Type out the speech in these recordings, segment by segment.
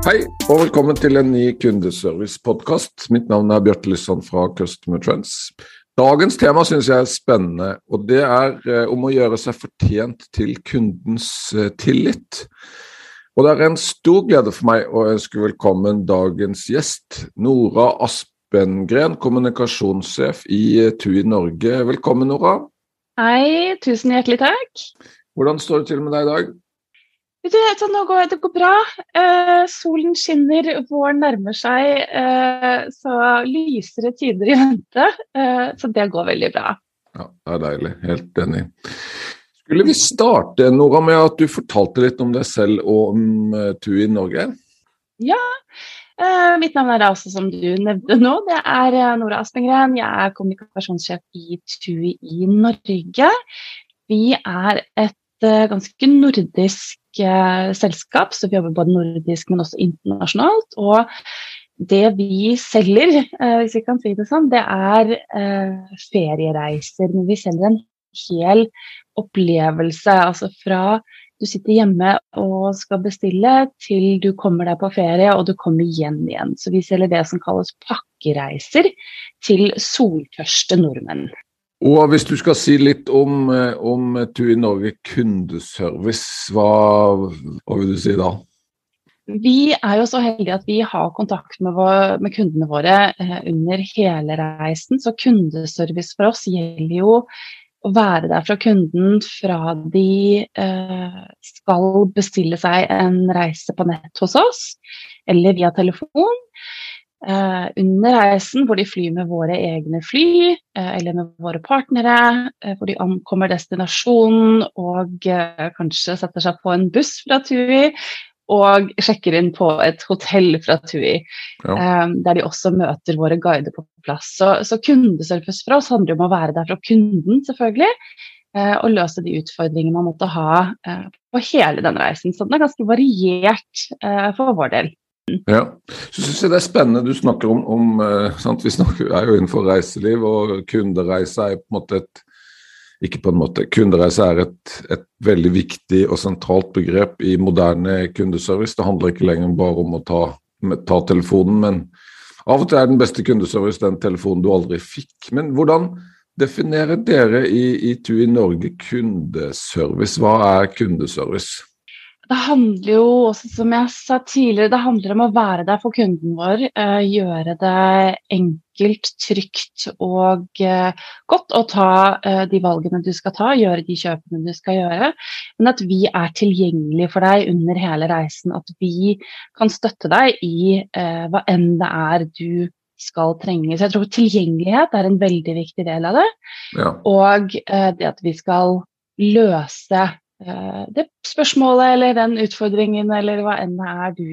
Hei, og velkommen til en ny kundeservice-podkast. Mitt navn er Bjarte Lysson fra Customer Trends. Dagens tema synes jeg er spennende, og det er eh, om å gjøre seg fortjent til kundens eh, tillit. Og det er en stor glede for meg å ønske velkommen dagens gjest, Nora Aspengren, kommunikasjonssjef i eh, TUI Norge. Velkommen, Nora. Hei, tusen hjertelig takk. Hvordan står det til med deg i dag? Du, så nå går, det går bra. Eh, solen skinner, våren nærmer seg. Eh, så lysere tider i vente. Eh, så det går veldig bra. Ja, Det er deilig. Helt enig. Skulle vi starte Nora, med at du fortalte litt om deg selv og om uh, TUI Norge? Ja. Eh, mitt navn er altså, som du nevnte nå, det er eh, Nora Aspengren. Jeg er kommunikasjonssjef i TUI i Norge. Vi er et eh, ganske nordisk selskap, så vi jobber både nordisk, men også internasjonalt. Og det vi selger, hvis vi kan si det sånn, det er feriereiser. Men vi selger en hel opplevelse. Altså fra du sitter hjemme og skal bestille, til du kommer deg på ferie og du kommer hjem igjen. Så vi selger det som kalles pakkereiser til soltørste nordmenn. Og hvis du skal si litt om, eh, om TUI Norge kundeservice, hva, hva vil du si da? Vi er jo så heldige at vi har kontakt med, vår, med kundene våre eh, under hele reisen. Så kundeservice for oss gjelder jo å være der fra kunden fra de eh, skal bestille seg en reise på nett hos oss, eller via telefon. Eh, under reisen hvor de flyr med våre egne fly, eh, eller med våre partnere, eh, hvor de ankommer destinasjonen og kanskje setter seg på en buss fra TUI, og sjekker inn på et hotell fra TUI, ja. der de også møter våre guider på plass. Så, så, kundeservice for oss handler om å være der fra kunden, selvfølgelig, uh, og løse de utfordringene man måtte ha uh, på hele den reisen. Så den er ganske variert uh, for vår del. Ja, så synes jeg Det er spennende du snakker om, om Vi snakker, er jo innenfor reiseliv, og kundereise er på en måte et ikke på en måte. Kundereise er et, et, veldig viktig og sentralt begrep i moderne kundeservice. Det handler ikke lenger bare om å ta, ta telefonen, men av og til er den beste kundeservice den telefonen du aldri fikk. Men hvordan definerer dere i, i TUI Norge kundeservice? Hva er kundeservice? Det handler jo også, som jeg sa tidligere, det handler om å være der for kunden vår. Uh, gjøre det enkelt, trygt og uh, godt å ta uh, de valgene du skal ta, gjøre de kjøpene du skal gjøre. Men at vi er tilgjengelige for deg under hele reisen. At vi kan støtte deg i hva enn det er du skal trenge. Så jeg tror tilgjengelighet er en veldig viktig del av det. Ja. Og det at vi skal løse Eh, det spørsmålet eller den utfordringen eller hva enn det er du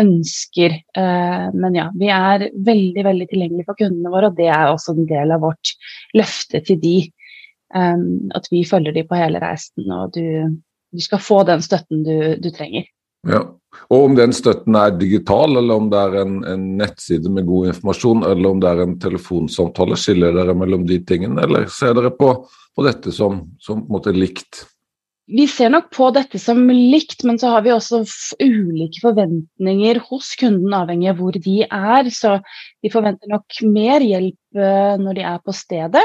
ønsker. Eh, men ja, vi er veldig veldig tilgjengelige for kundene våre, og det er også en del av vårt løfte til de. Eh, at vi følger de på hele reisen, og du, du skal få den støtten du, du, trenger. Ja, Og om den støtten er digital, eller om det er en, en, nettside med god informasjon, eller om det er en telefonsamtale, skiller dere mellom de tingene, eller ser dere på, på dette som, som på en måte likt? Vi ser nok på dette som likt, men så har vi også ulike forventninger hos kunden, avhengig av hvor de er. Så de forventer nok mer hjelp eh, når de er på stedet.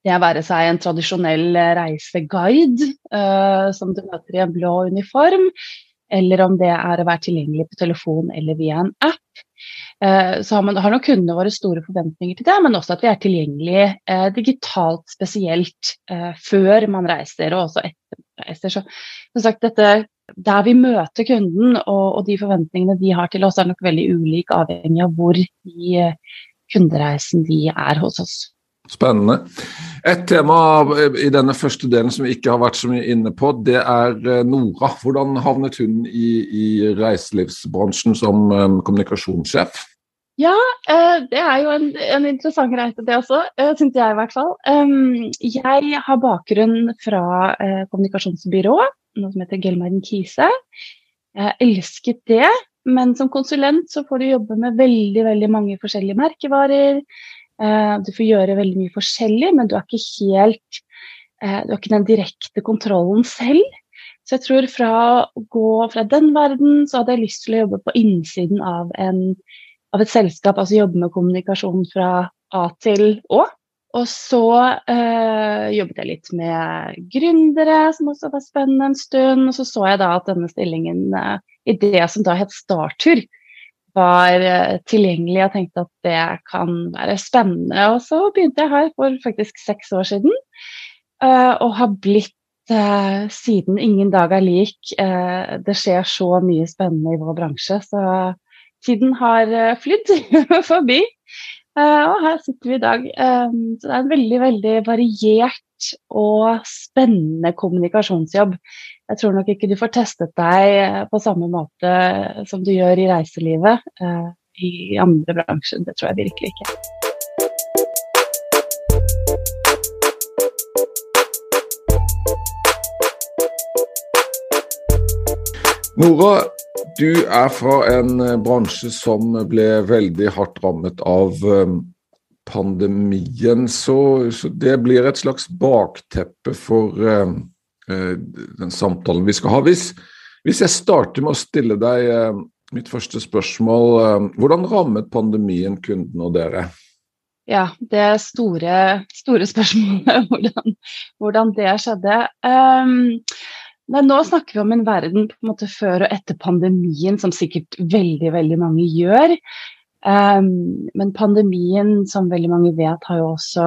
Det være seg en tradisjonell reiseguide uh, som du møter i en blå uniform, eller om det er å være tilgjengelig på telefon eller via en app. Så har, man, har nok kundene våre store forventninger til det, men også at vi er tilgjengelige uh, digitalt spesielt før man reiser, og også etter reiser. Så som sagt, dette, der vi møter kunden og, og, de forventningene de har til oss, er nok veldig ulik avhengig av hvor i eh, kundereisen de er hos oss. Spennende. Et tema i denne første delen som vi ikke har vært så mye inne på, det er eh, Nora. Hvordan havnet hun i, i reiselivsbransjen som kommunikasjonssjef? Ja, uh, det er jo en, en, interessant reise, det også, uh, syns jeg i hvert fall. Jeg har bakgrunn fra kommunikasjonsbyrået, kommunikasjonsbyrå, noe som heter Gelmeiden Kise. Jeg elsket det, men som konsulent så får du jobbe med veldig, veldig mange forskjellige merkevarer. Eh, du får gjøre veldig mye forskjellig, men du har ikke helt eh, Du har ikke den direkte kontrollen selv. Så jeg tror fra å gå fra den verden, så hadde jeg lyst til å jobbe på innsiden av, en, av et selskap, altså jobbe med kommunikasjon fra A til Å. Og så øh, jobbet jeg litt med gründere, som også var spennende en stund. Og så så jeg da at denne stillingen øh, i det som da het Startur, var øh, tilgjengelig. Jeg tenkte at det kan være spennende. Og så begynte jeg her for faktisk seks år siden, eh, og har blitt eh, siden ingen dag er lik. Det skjer så mye spennende i vår bransje, så tiden har flydd forbi. Og her sitter vi i dag. Så det er en veldig, veldig variert og spennende kommunikasjonsjobb jeg tror nok ikke du får testet deg eh, på samme måte som du gjør i reiselivet eh, i andre bransjer. Det tror jeg virkelig ikke. Nora, du er fra en eh, bransje som ble veldig hardt rammet av pandemien, så, så det blir et slags bakteppe for uh, den samtalen vi skal ha. Hvis, hvis, jeg starter med å stille deg uh, mitt første spørsmål. Eh, hvordan rammet pandemien kundene og dere? Ja, det store, store spørsmålet, hvordan, hvordan, det skjedde. Um, men nå snakker vi om en verden på en måte før og etter pandemien, som sikkert veldig, veldig mange gjør. Um, men pandemien, som veldig mange vet, har jo også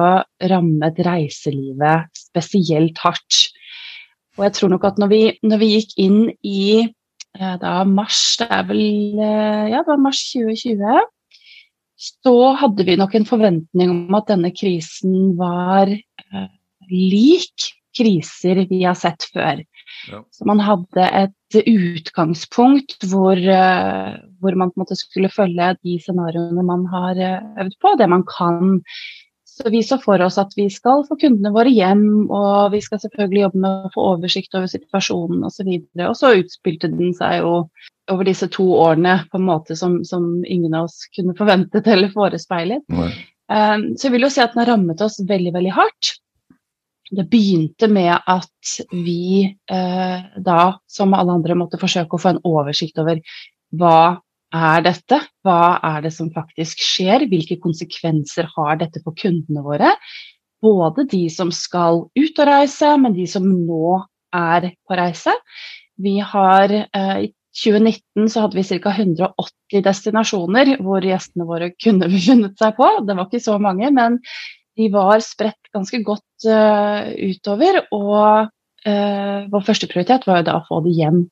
rammet reiselivet spesielt hardt. Og jeg tror nok at når vi, når vi gikk inn i eh, da mars, det er vel eh, ja, det var mars 2020, så hadde vi nok en forventning om at denne krisen var eh, lik kriser vi har sett før. Ja. Så man hadde et utgangspunkt hvor, uh, hvor man på en måte skulle følge de scenarioene man har uh, øvd på, det man kan så vi så for oss at vi skal få kundene våre hjem, og vi skal selvfølgelig jobbe med å få oversikt over situasjonen osv. Og, så og så utspilte den seg jo over disse to årene på en måte som, som ingen av oss kunne forventet eller forespeilet. Um, så jeg vil jo si at den har rammet oss veldig, veldig hardt. Det begynte med at vi eh, da, som alle andre, måtte forsøke å få en oversikt over hva er dette? Hva er det som faktisk skjer? Hvilke konsekvenser har dette for kundene våre? Både de som skal ut og reise, men de som nå er på reise. Vi har eh, I 2019 så hadde vi ca. 180 destinasjoner hvor gjestene våre kunne befunnet seg på. Det var ikke så mange, men de var spredt ganske godt uh, utover. Og uh, vår første prioritet var jo da å få de hjem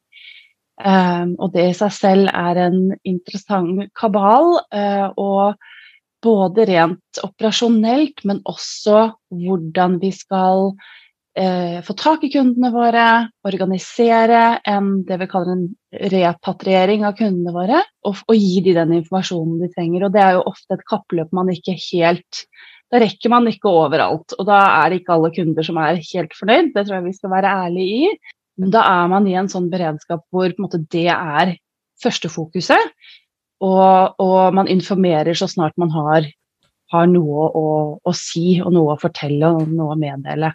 Um, og det i seg selv er en interessant kabal. Uh, og både rent operasjonelt, men også hvordan vi skal få tak i kundene våre, organisere en, det vi kaller en repatriering av kundene våre, og, og gi dem den informasjonen de trenger. Og det er jo ofte et kappløp man ikke helt da rekker man ikke overalt, og da er det ikke alle kunder som er helt fornøyd. Det tror jeg vi skal være ærlige i. Men da er man i en sånn beredskap hvor måte, det er førstefokuset. Og, og man informerer så snart man har, har noe å, å, si og noe å fortelle og noe å meddele.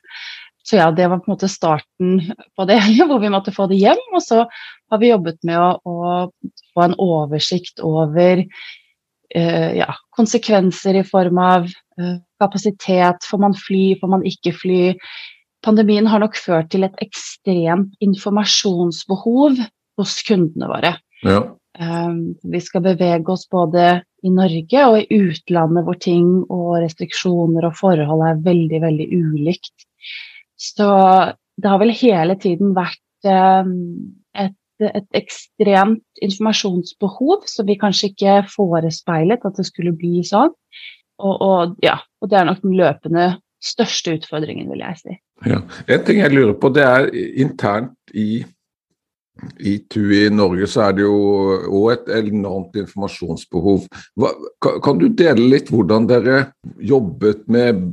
Så ja, det var på en måte starten på det, hvor vi måtte få det hjem. Og så har vi jobbet med å, å få en oversikt over eh, ja, konsekvenser i form av uh, kapasitet. Får man fly, får man ikke fly? pandemien har nok ført til et ekstremt informasjonsbehov hos kundene våre. Ja. Um, vi skal bevege oss både i Norge og i utlandet hvor ting og restriksjoner og forhold er veldig, veldig ulikt. Så det har vel hele tiden vært um, et, et, ekstremt informasjonsbehov, så vi kanskje ikke forespeilet at det skulle bli sånn. Og, og, ja, og det er nok den løpende største utfordringen, vil jeg si. Ja. En ting jeg lurer på, det er internt i, i TUI i Norge så er det jo òg et enormt informasjonsbehov. Hva, kan du dele litt hvordan dere jobbet med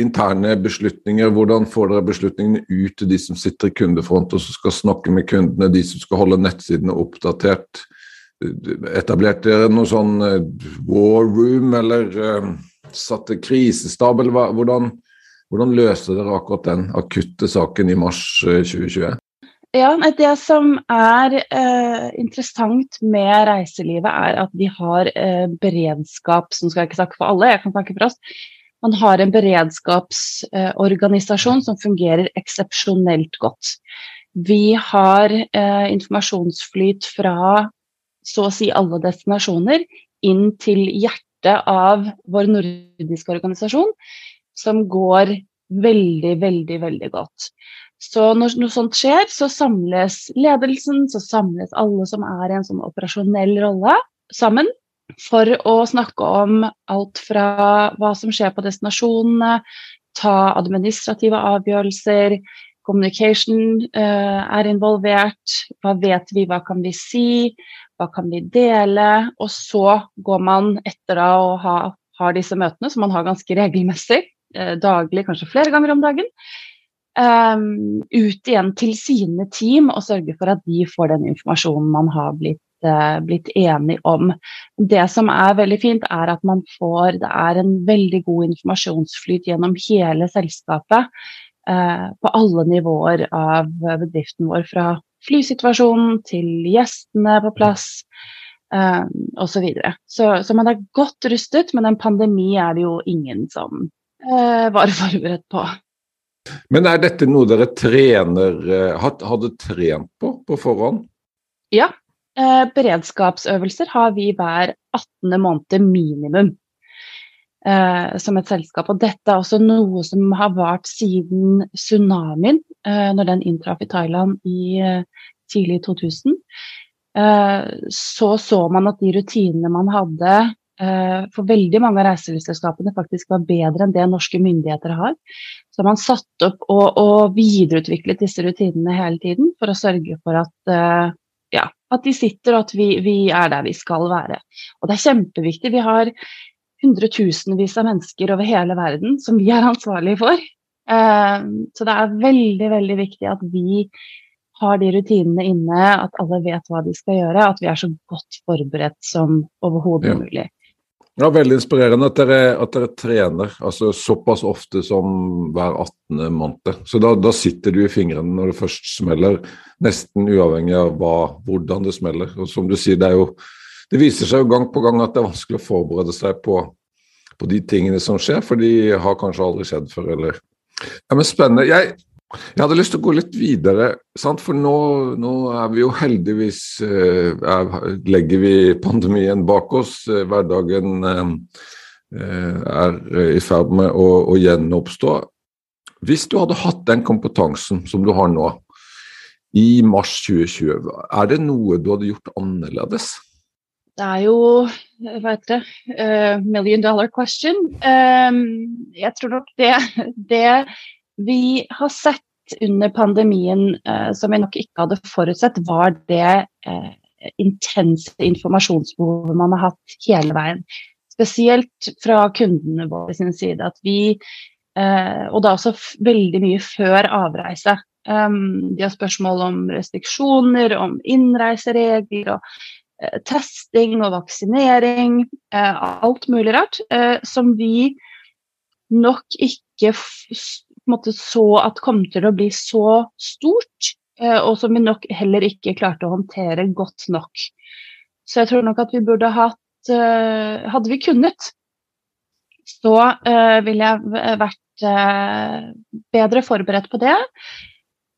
interne beslutninger? Hvordan får dere beslutningene ut til de som sitter i kundefront og som skal snakke med kundene, de som skal holde nettsidene oppdatert? Etablerte dere noe sånn eh, war room, eller uh, satte krisestab, eller hvordan, hvordan løste dere akkurat den akutte saken i mars 2020? Eh, ja, Det som er eh, interessant med reiselivet, er at vi har eh, beredskap Som skal jeg ikke snakke for alle, jeg kan snakke for oss. Man har en beredskapsorganisasjon eh, som fungerer eksepsjonelt godt. Vi har eh, informasjonsflyt fra så å si alle destinasjoner inn til hjertet av vår nordiske organisasjon, som går veldig, veldig, veldig godt. Så når noe sånt skjer, så samles ledelsen, så samles alle som er i en sånn operasjonell rolle, sammen for å snakke om alt fra hva som skjer på destinasjonene, ta administrative avgjørelser, communication uh, er involvert, hva vet vi, hva kan vi si, hva kan vi dele? Og så går man etter da å ha har disse møtene, som man har ganske regelmessig, eh, daglig, kanskje flere ganger om dagen, um, ut igjen til sine team og sørge for at de får den informasjonen man har blitt, uh, blitt enig om. Det som er veldig fint, er at man får Det er en veldig god informasjonsflyt gjennom hele selskapet. Uh, på alle nivåer av bedriften vår, fra flysituasjonen, til gjestene på plass eh, osv. Så, videre. så Så man er godt rustet, men en pandemi er det jo ingen som eh, var forberedt på. Men er dette noe dere trener, uh, hadde trent på på forhånd? Ja. eh, beredskapsøvelser har vi hver 18. måned minimum eh, som et selskap. Og dette er også noe som har vart siden tsunamien, eh, når den inntraff i Thailand i eh, tidlig 2000. Eh, så så man at de rutinene man hadde eh, for veldig mange av reiselivsselskapene faktisk var bedre enn det norske myndigheter har. Så man satt opp og, og videreutviklet disse rutinene hele tiden for å sørge for at, uh, ja, at de sitter og at vi, vi, er der vi skal være. Og det er kjempeviktig. Vi har hundretusenvis av mennesker over hele verden som vi er ansvarlige for. Eh, så det er veldig, veldig viktig at vi har de rutinene inne, at alle vet hva de skal gjøre, at vi er så godt forberedt som overhodet ja. mulig. Ja, Veldig inspirerende at dere, at dere, trener altså såpass ofte som hver 18. måned. Så da, da, sitter du i fingrene når det først smeller, nesten uavhengig av hva, hvordan det smeller. Og som du sier, det er jo det viser seg jo gang på gang at det er vanskelig å forberede seg på, på de tingene som skjer, for de har kanskje aldri skjedd før, eller Ja, men spennende. Jeg, jeg hadde lyst til å gå litt videre, sant? for nå, nå er vi jo heldigvis eh, er, Legger vi pandemien bak oss. Eh, hverdagen eh, er i ferd med å, å gjenoppstå. Hvis du hadde hatt den kompetansen som du har nå, i mars 2020, er det noe du hadde gjort annerledes? Det er jo hva heter det, uh, million dollar question. Um, jeg tror nok det, det, vi har sett under pandemien uh, som vi nok ikke hadde forutsett, var det uh, intense informasjonsbehovet man har hatt hele veien. Spesielt fra kundene våre sin side. At vi, og da også veldig mye før avreise. Um, de har spørsmål om restriksjoner, om innreiseregler. og testing og vaksinering, eh, alt mulig rart, eh, som vi nok ikke måte, så at kom til å bli så stort, og som vi nok heller ikke klarte å håndtere godt nok. Så jeg tror nok at vi burde hatt Hadde vi kunnet, så ville jeg vært bedre forberedt på det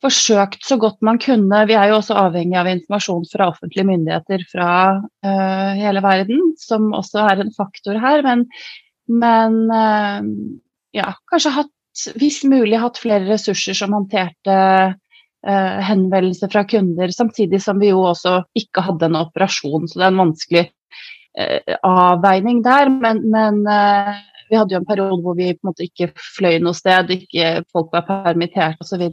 forsøkt så godt man kunne. Vi er jo også avhengig av informasjon fra offentlige myndigheter fra uh, hele verden, som også er en faktor her. Men, men uh, ja, kanskje hatt, hvis mulig, hatt flere ressurser som håndterte uh, henvendelser fra kunder, samtidig som vi jo også ikke hadde en operasjon. Så det er en vanskelig avveining der. Men, men Vi hadde jo en periode hvor vi på en måte ikke fløy noe sted, ikke folk var permittert osv.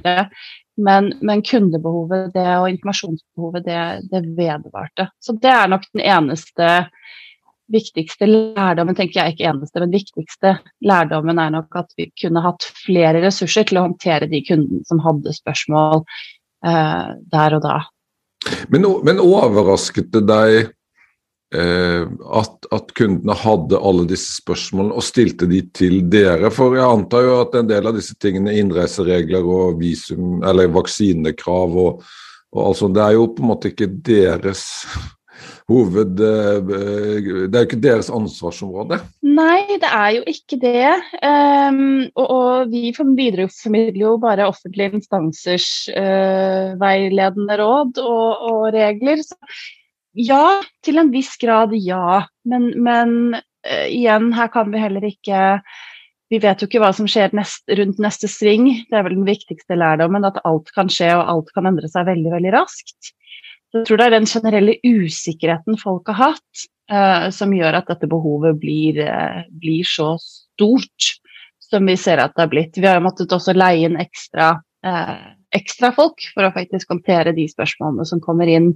Men, men kundebehovet det, og informasjonsbehovet, det, det vedvarte. Så det er nok den eneste viktigste lærdommen, tenker jeg ikke eneste, men viktigste lærdommen er nok at vi kunne hatt flere ressurser til å håndtere de kundene som hadde spørsmål eh, der og da. Men, men overrasket det deg at, at, kundene hadde alle disse spørsmålene og stilte de til dere? For jeg antar jo at en del av disse tingene, innreiseregler og visum, eller vaksinekrav og, og altså, Det er jo på en måte ikke deres hoved... Eh, det er jo ikke deres ansvarsområde? Nei, det er jo ikke det. Um, og, og, vi videreformidler jo bare offentlige instansers uh, veiledende råd og, og, regler. Så ja, til en viss grad ja. Men, men uh, igjen, her kan vi heller ikke vi vet jo ikke hva som skjer nest, rundt neste sving. Det er vel den viktigste lærdommen, at alt kan skje og alt kan endre seg veldig veldig raskt. Jeg tror det er den generelle usikkerheten folk har hatt, uh, som gjør at dette behovet blir, uh, blir, så stort som vi ser at det har blitt. Vi har jo måttet også leie inn ekstra, ekstra folk for å faktisk håndtere de spørsmålene som kommer inn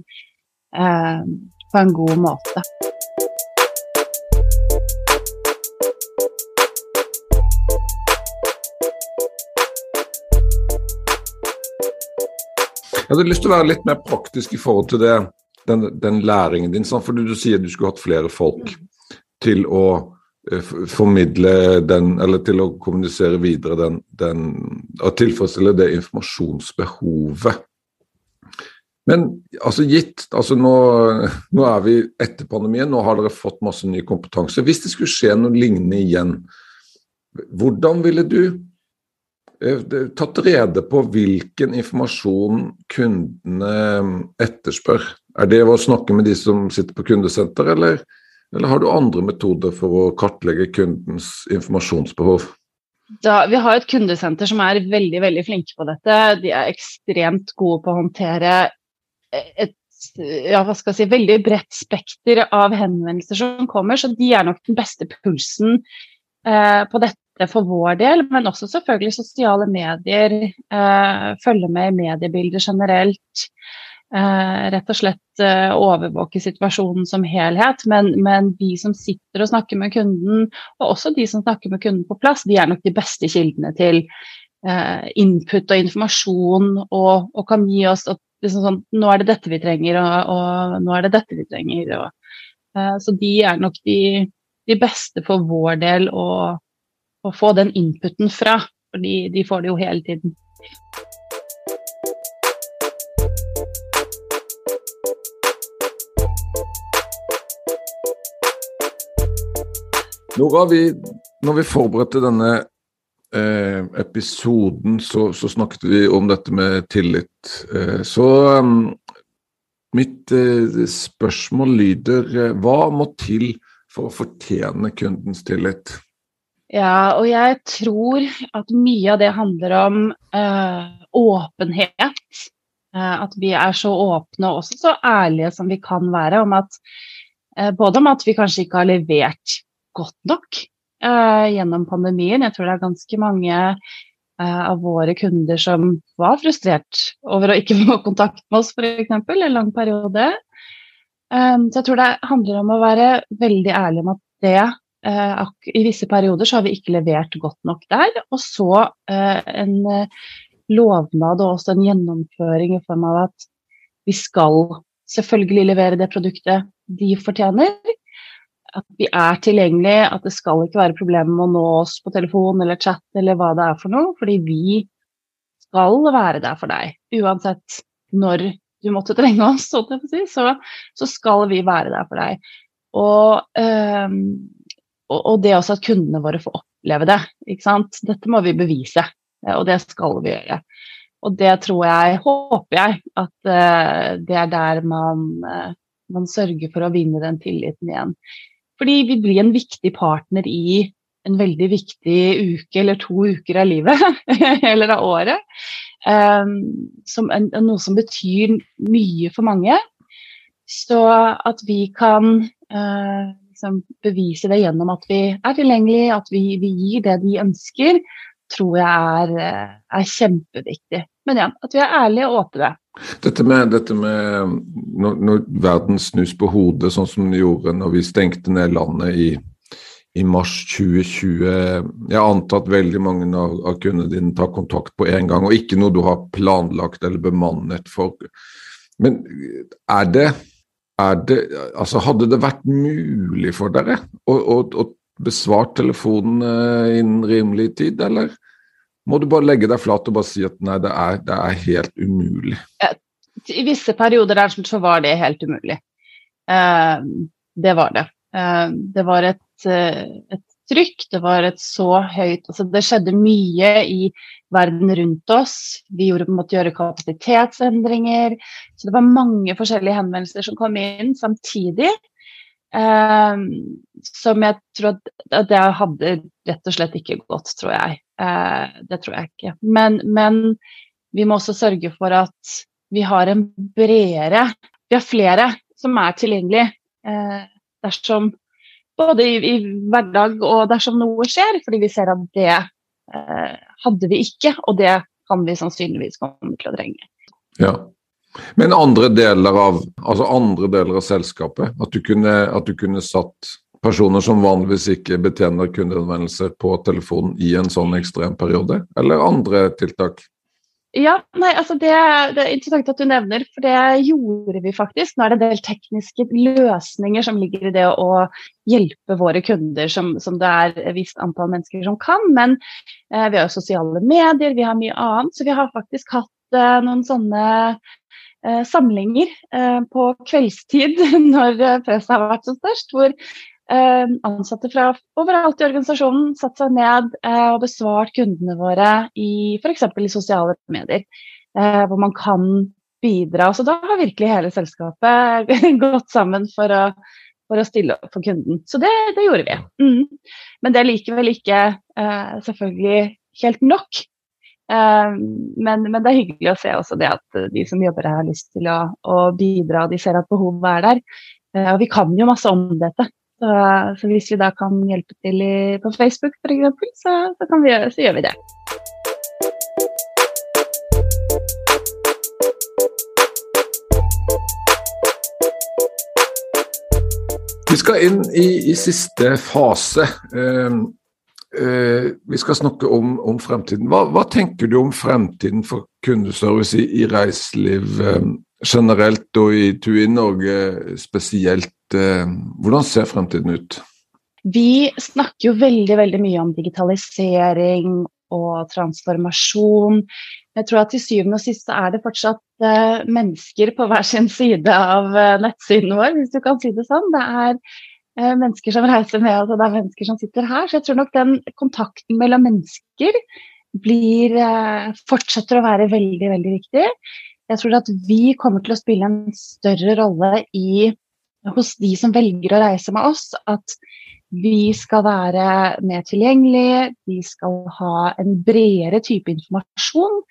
på en god måte. Jeg hadde lyst til å være litt mer praktisk i forhold til det, den, den læringen din. For du sier du skulle hatt flere folk til å uh, formidle den, eller til å kommunisere videre den, den og tilfredsstille det informasjonsbehovet. Men altså gitt altså nå, nå, er vi etter pandemien, nå har dere fått masse ny kompetanse. Hvis det skulle skje noe lignende igjen, hvordan ville du Eh, tatt rede på hvilken informasjon kundene mm, etterspør. Er det å snakke med de som sitter på kundesenter, eller, eller har du andre metoder for å kartlegge kundens informasjonsbehov? Da, vi har et kundesenter som er veldig veldig flinke på dette. De er ekstremt gode på å håndtere et ja, hva skal jeg si, veldig bredt spekter av henvendelser som kommer, så de er nok den beste pulsen eh, på dette for vår del, men også selvfølgelig sosiale medier. Eh, følge med i mediebilder generelt. Eh, rett og slett eh, overvåke situasjonen som helhet. Men, men, de som sitter og snakker med kunden, og også de som snakker med kunden på plass, de er nok de beste kildene til eh, input og informasjon, og, og kan gi oss liksom sånn, nå er det dette vi trenger, og, og nå er det dette vi trenger. Og, uh, så de er nok de, de beste for vår del. å, å få den inputen fra. For de, får det jo hele tiden. Nora, vi, når vi forberedte denne eh, episoden, så, så, snakket vi om dette med tillit. Eh, så um, mitt eh, spørsmål lyder eh, hva må til for å fortjene kundens tillit? Ja, og jeg tror at mye av det handler om uh, åpenhet. At vi er så åpne og også så ærlige som vi kan være. Om at, både om at vi kanskje ikke har levert godt nok gjennom pandemien. Jeg tror det er ganske mange av våre kunder som var frustrert over å ikke få kontakt med oss f.eks. en lang periode. så jeg tror det handler om å være veldig ærlig om at det I visse perioder så har vi ikke levert godt nok der. Og så en lovnad og også en gjennomføring i form av at vi skal selvfølgelig levere det produktet de fortjener. At vi er tilgjengelige, at det skal ikke være problemer med å nå oss på telefon eller chat eller hva det er for noe, fordi vi skal være der for deg. Uansett når du måtte trenge oss, så, så skal vi være der for deg. Og um, og, det også at kundene våre får oppleve det. Ikke sant? Dette må vi bevise, eh, og det skal vi gjøre. Og det tror jeg, håper jeg, at uh, det er der man, uh, man, sørger for å vinne den tilliten igjen. Fordi vi blir en viktig partner i en veldig viktig uke eller to uker av livet, eller av året. Um, som en, noe som betyr mye for mange. Så at vi kan uh, liksom, bevise det gjennom at vi er tilgjengelige, at vi, vi gir det de ønsker, tror jeg er, eh, er, kjempeviktig. Men ja, at vi er ærlige og åpne. Dette med, dette med når, når, verden snus på hodet, sånn som den gjorde når vi stengte ned landet i, i mars 2020 Jeg antar at veldig mange av, av kundene dine tar kontakt på en gang, og ikke noe du har planlagt eller bemannet for. Men er det, er det altså Hadde det vært mulig for dere å, å, å besvare telefonen innen rimelig tid, eller må du bare legge deg flat og bare si at nei, det er, det er helt umulig? I visse perioder der så var det helt umulig. Uh, det var det. Uh, det var et, et, trykk, det var et så høyt altså Det skjedde mye i verden rundt oss. Vi gjorde, måtte gjøre kapasitetsendringer. Så det var mange forskjellige henvendelser som kom inn samtidig. Som jeg tror at det hadde rett og slett ikke gått, tror jeg. Eh, det tror jeg ikke. Men, men, vi må også sørge for at vi har en bredere Vi har flere som er tilgjengelig eh, dersom både i, i, hverdag og dersom noe skjer, fordi vi ser at det eh, hadde vi ikke, og det kan vi sannsynligvis komme til å trenge. Ja. Men andre deler av, altså andre deler av selskapet, at du kunne, at du kunne satt personer som vanligvis ikke betjener kundeanvendelser på telefonen i en sånn ekstrem periode, eller andre tiltak? Ja, nei, altså det, det, er interessant at du nevner, for det gjorde vi faktisk. Nå er det en del tekniske løsninger som ligger i det å hjelpe våre kunder, som, som det er et visst antall mennesker som kan. Men eh, vi har sosiale medier, vi har mye annet. Så vi har faktisk hatt eh, noen sånne samlinger eh, på kveldstid når presset har vært som størst, hvor Eh, ansatte fra overalt i organisasjonen satt seg ned eh, og besvart kundene våre i f.eks. i sosiale medier, eh, hvor man kan bidra. Så da har virkelig hele selskapet gått sammen for å, for å stille opp for kunden. Så det, det gjorde vi. Mm. Men det er likevel ikke selvfølgelig helt nok. Men, men, det er hyggelig å se også det at de som jobber her har lyst til å, å bidra, de ser at behovet er der. Og vi kan jo masse om dette. Så, så, hvis vi da kan hjelpe til i, på Facebook f.eks., så, så, så gjør vi det. Vi skal inn i, i siste fase. Vi skal snakke om, om fremtiden. Hva, hva, tenker du om fremtiden for kundeservice i, i reiseliv um, generelt, og i TUI Norge spesielt? Eh, hvordan ser fremtiden ut? Vi snakker jo veldig, veldig mye om digitalisering og transformasjon. Jeg tror at til syvende og sist er det fortsatt mennesker på hver sin side av nettsiden vår, hvis du kan si det sånn. Det er mennesker som reiser med oss, og det er mennesker som sitter her. Så jeg tror nok den kontakten mellom mennesker blir, fortsetter å være veldig, veldig viktig. Jeg tror at vi kommer til å spille en større rolle i hos de som velger å reise med oss, at vi skal være mer tilgjengelige, vi skal ha en bredere type informasjon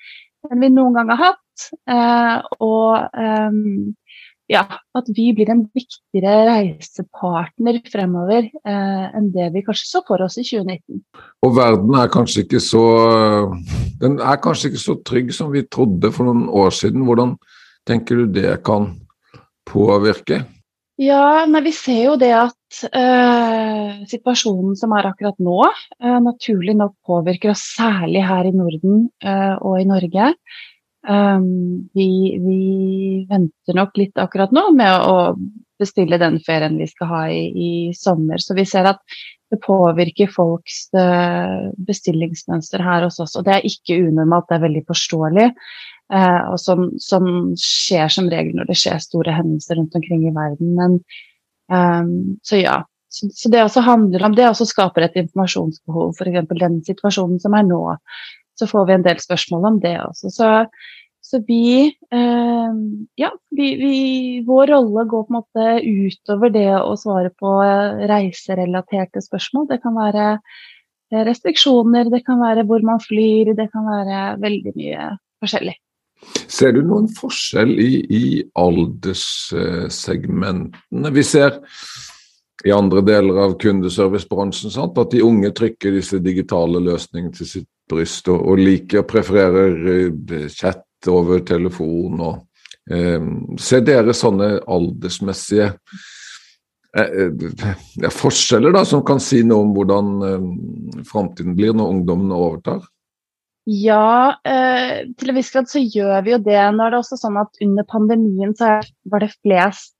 enn vi noen gang har hatt. Eh, og ja, at vi blir en viktigere reisepartner fremover eh, enn det vi kanskje så for oss i 2019. Og verden er kanskje ikke så Den er kanskje ikke så trygg som vi trodde for noen år siden. Hvordan tenker du det kan påvirke? Ja, nei, vi ser jo det at eh, situasjonen som er akkurat nå, eh, naturlig nok påvirker oss særlig her i Norden uh, og i Norge. Um, vi, vi, venter nok litt akkurat nå med å bestille den ferien vi skal ha i, i sommer. Så vi ser at det påvirker folks bestillingsmønster her hos oss. Og det er ikke unormalt, det er veldig forståelig. Uh, og som, som, skjer som regel når det skjer store hendelser rundt omkring i verden. Men, um, så ja. Så, så, det også handler om det også skaper et informasjonsbehov, f.eks. den situasjonen som er nå. Så får vi en del spørsmål om det også. Så, så vi eh, Ja, vi, vi, vår rolle går på en måte utover det å svare på reiserelaterte spørsmål. Det kan være restriksjoner, det kan være hvor man flyr, det kan være veldig mye forskjellig. Ser du noen forskjell i, i alderssegmentene? Vi ser i andre deler av kundeservicebransjen. Sant? At de unge trykker disse digitale løsningene til sitt bryst og, og liker og prefererer eh, chat over telefon. og eh, Ser dere sånne aldersmessige eh, eh, forskjeller da, som kan si noe om hvordan eh, framtiden blir når ungdommene overtar? Ja, eh, til en viss grad så gjør vi jo det. Nå er det også sånn at under pandemien så var det flest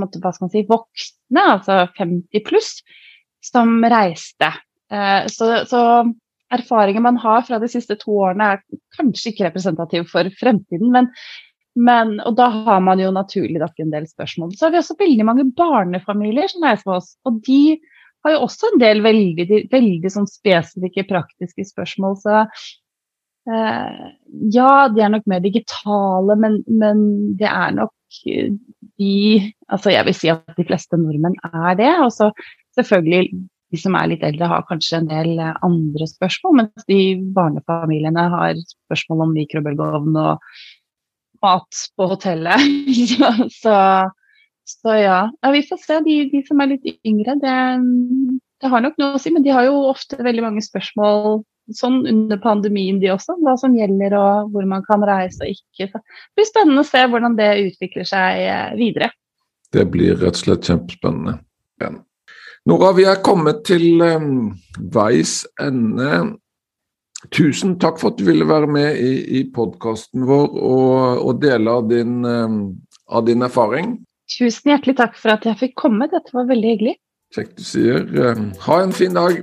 måte, hva skal man si, voksne, altså 50 pluss, som reiste. Eh, så, så erfaringer man har fra de siste to årene er kanskje ikke representativ for fremtiden, men, men, og da har man jo naturlig nok en del spørsmål. Så har vi også veldig mange barnefamilier som reiser med oss, og de har jo også en del veldig, veldig sånn spesifikke praktiske spørsmål. Så eh, ja, de er nok mer digitale, men, men det er nok de Altså jeg vil si at de fleste nordmenn er det. Og så selvfølgelig de som er litt eldre, har kanskje en del eh, andre spørsmål, mens de barnefamiliene har spørsmål om mikrobølgeovn og mat på hotellet. så, så ja. ja. Vi får se. De, de som er litt yngre, det, det, har nok noe å si, men de har jo ofte veldig mange spørsmål sånn under pandemien, de også. Hva som gjelder og hvor man kan reise og ikke. Så det blir spennende å se hvordan det utvikler seg eh, videre. Det blir rett og slett kjempespennende. Ja. Nora, vi er kommet til um, veis ende. Tusen takk for at du ville være med i, i podkasten vår og, og, dele av din, um, av din, erfaring. Tusen hjertelig takk for at jeg fikk komme. Dette var veldig hyggelig. Kjekt du sier. Um, ha en fin dag.